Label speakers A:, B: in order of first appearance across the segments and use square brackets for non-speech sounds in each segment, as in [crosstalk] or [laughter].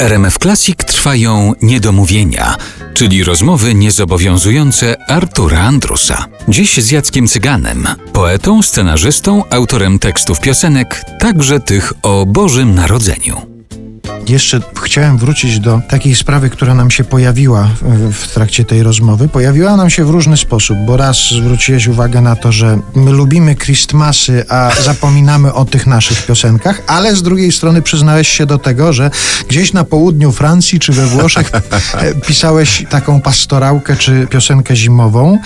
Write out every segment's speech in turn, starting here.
A: RMF Classic trwają niedomówienia, czyli rozmowy niezobowiązujące Artura Andrusa. Dziś z Jackiem Cyganem, poetą, scenarzystą, autorem tekstów piosenek, także tych o Bożym Narodzeniu.
B: Jeszcze chciałem wrócić do takiej sprawy, która nam się pojawiła w, trakcie tej rozmowy. Pojawiła nam się w różny sposób, bo raz zwróciłeś uwagę na to, że my lubimy Christmasy, a [laughs] zapominamy o tych naszych piosenkach, ale z drugiej strony przyznałeś się do tego, że gdzieś na południu Francji czy we Włoszech e, pisałeś taką pastorałkę czy piosenkę zimową.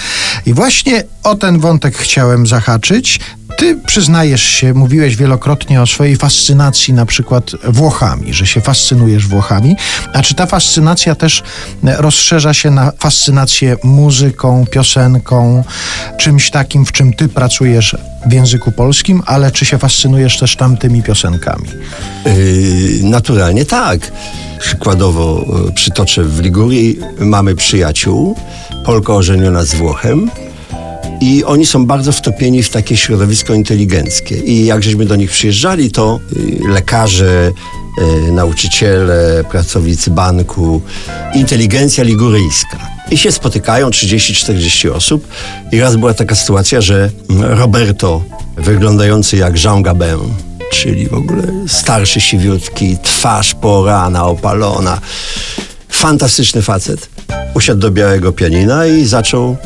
B: I właśnie o ten wątek chciałem zahaczyć. Ty przyznajesz się, mówiłeś wielokrotnie o swojej fascynacji na przykład Włochami, że się fascynujesz Włochami. A czy ta fascynacja też rozszerza się na fascynację muzyką, piosenką, czymś takim, w czym ty pracujesz w języku polskim, ale czy się fascynujesz też tamtymi piosenkami?
C: Yy, naturalnie tak. Przykładowo yy, przytoczę w Ligurii mamy przyjaciół, Polka ożeniona z Włochem i oni są bardzo wtopieni w takie środowisko inteligenckie. I jak żeśmy do nich przyjeżdżali, to yy, lekarze, yy, nauczyciele, pracownicy banku, inteligencja liguryjska. I się spotykają 30-40 osób. I raz była taka sytuacja, że Roberto, wyglądający jak Jean Gabin, czyli w ogóle starszy, siwiutki, twarz porana, opalona, fantastyczny facet, usiadł do białego pianina i zaczął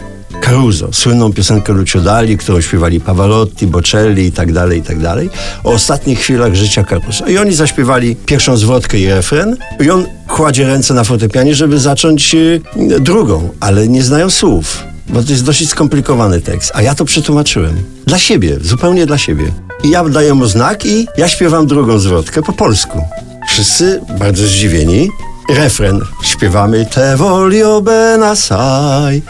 C: Caruso, słynną piosenkę Lucio Dali, którą śpiewali Pavarotti, Bocelli i tak dalej, i tak dalej, o ostatnich chwilach życia Caruso. I oni zaśpiewali pierwszą zwrotkę i refren i on kładzie ręce na fortepianie, żeby zacząć y, drugą, ale nie znają słów, bo to jest dosyć skomplikowany tekst, a ja to przetłumaczyłem. Dla siebie, zupełnie dla siebie. I ja daję mu znak i ja śpiewam drugą zwrotkę po polsku. Wszyscy bardzo zdziwieni. Refren śpiewamy Te volio ben assai. I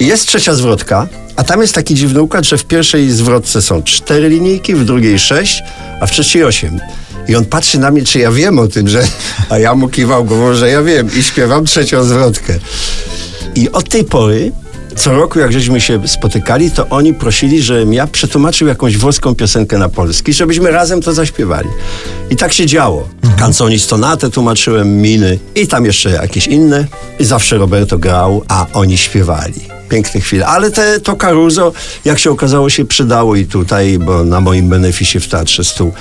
C: jest trzecia zwrotka, a tam jest taki dziwny układ, że w pierwszej zwrotce są cztery linijki, w drugiej sześć, a w trzeciej osiem. I on patrzy na mnie, czy ja wiem o tym, że... [laughs] A ja mu kiwał głową, że ja wiem i śpiewam trzecią zwrotkę. I od tej pory, co roku jak żeśmy się spotykali, to oni prosili, żebym ja przetłumaczył jakąś włoską piosenkę na polski, żebyśmy razem to zaśpiewali. I tak się działo. Canzoni stonate tłumaczyłem, miny i tam jeszcze jakieś inne. I zawsze Roberto grał, a oni śpiewali piękne chwile. Ale te, to Caruso, jak się okazało, się przydało i tutaj, bo na moim beneficie w Teatrze Stół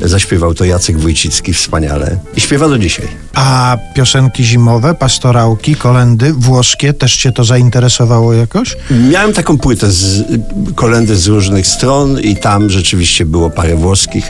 C: zaśpiewał to Jacek Wójcicki wspaniale. I śpiewa do dzisiaj.
B: A piosenki zimowe, pastorałki, kolendy włoskie, też cię to zainteresowało jakoś?
C: Miałem taką płytę z kolendy z różnych stron i tam rzeczywiście było parę włoskich,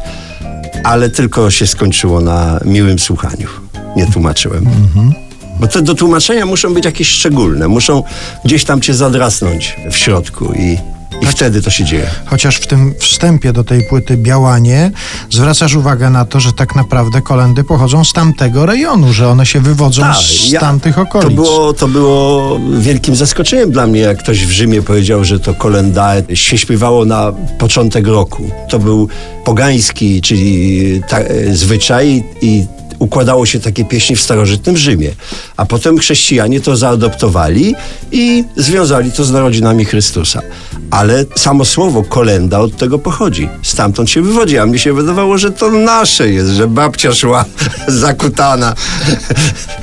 C: ale tylko się skończyło na miłym słuchaniu. Nie tłumaczyłem. Mhm. Bo te do tłumaczenia muszą być jakieś szczególne, muszą gdzieś tam cię zadrasnąć w środku i, i wtedy to się dzieje.
B: Chociaż w tym wstępie do tej płyty Białanie zwracasz uwagę na to, że tak naprawdę kolendy pochodzą z tamtego rejonu, że one się wywodzą
C: Tak,
B: z
C: ja-
B: tamtych okolic.
C: To było, to było wielkim zaskoczeniem dla mnie, jak ktoś w Rzymie powiedział, że to kolenda się śpiewało na początek roku. To był pogański, czyli ta, e, zwyczaj i układało się takie pieśni w starożytnym Rzymie. A potem chrześcijanie to zaadoptowali i związali to z narodzinami Chrystusa. Ale samo słowo kolenda od tego pochodzi. Stamtąd się wywodzi, a mnie się wydawało, że to nasze jest, że babcia szła [laughs] zakutana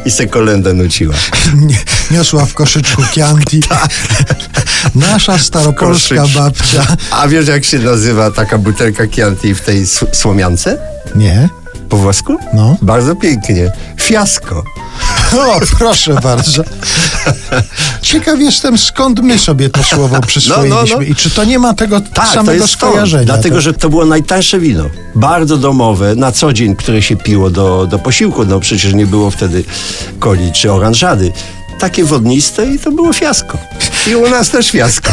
C: i se kolendę nuciła.
B: Nie- Niosła w koszyczku Chianti. [laughs] Nasza staropolska babcia.
C: A wiesz jak się nazywa taka butelka Chianti w tej słomiance?
B: Nie?
C: Po włosku?
B: No.
C: Bardzo pięknie. Fiasko.
B: O, proszę bardzo. Ciekaw jestem, skąd my sobie to słowo przyswoiliśmy
C: No, no, no.
B: i czy to nie ma tego
C: Tak, to
B: samego
C: to.
B: skojarzenia.
C: Dlatego,
B: To-
C: że to było najtańsze wino. Bardzo domowe, na co dzień, które się piło do, do posiłku. No przecież nie było wtedy coli czy oranżady. Takie wodniste i to było fiasko. I u nas też fiasko.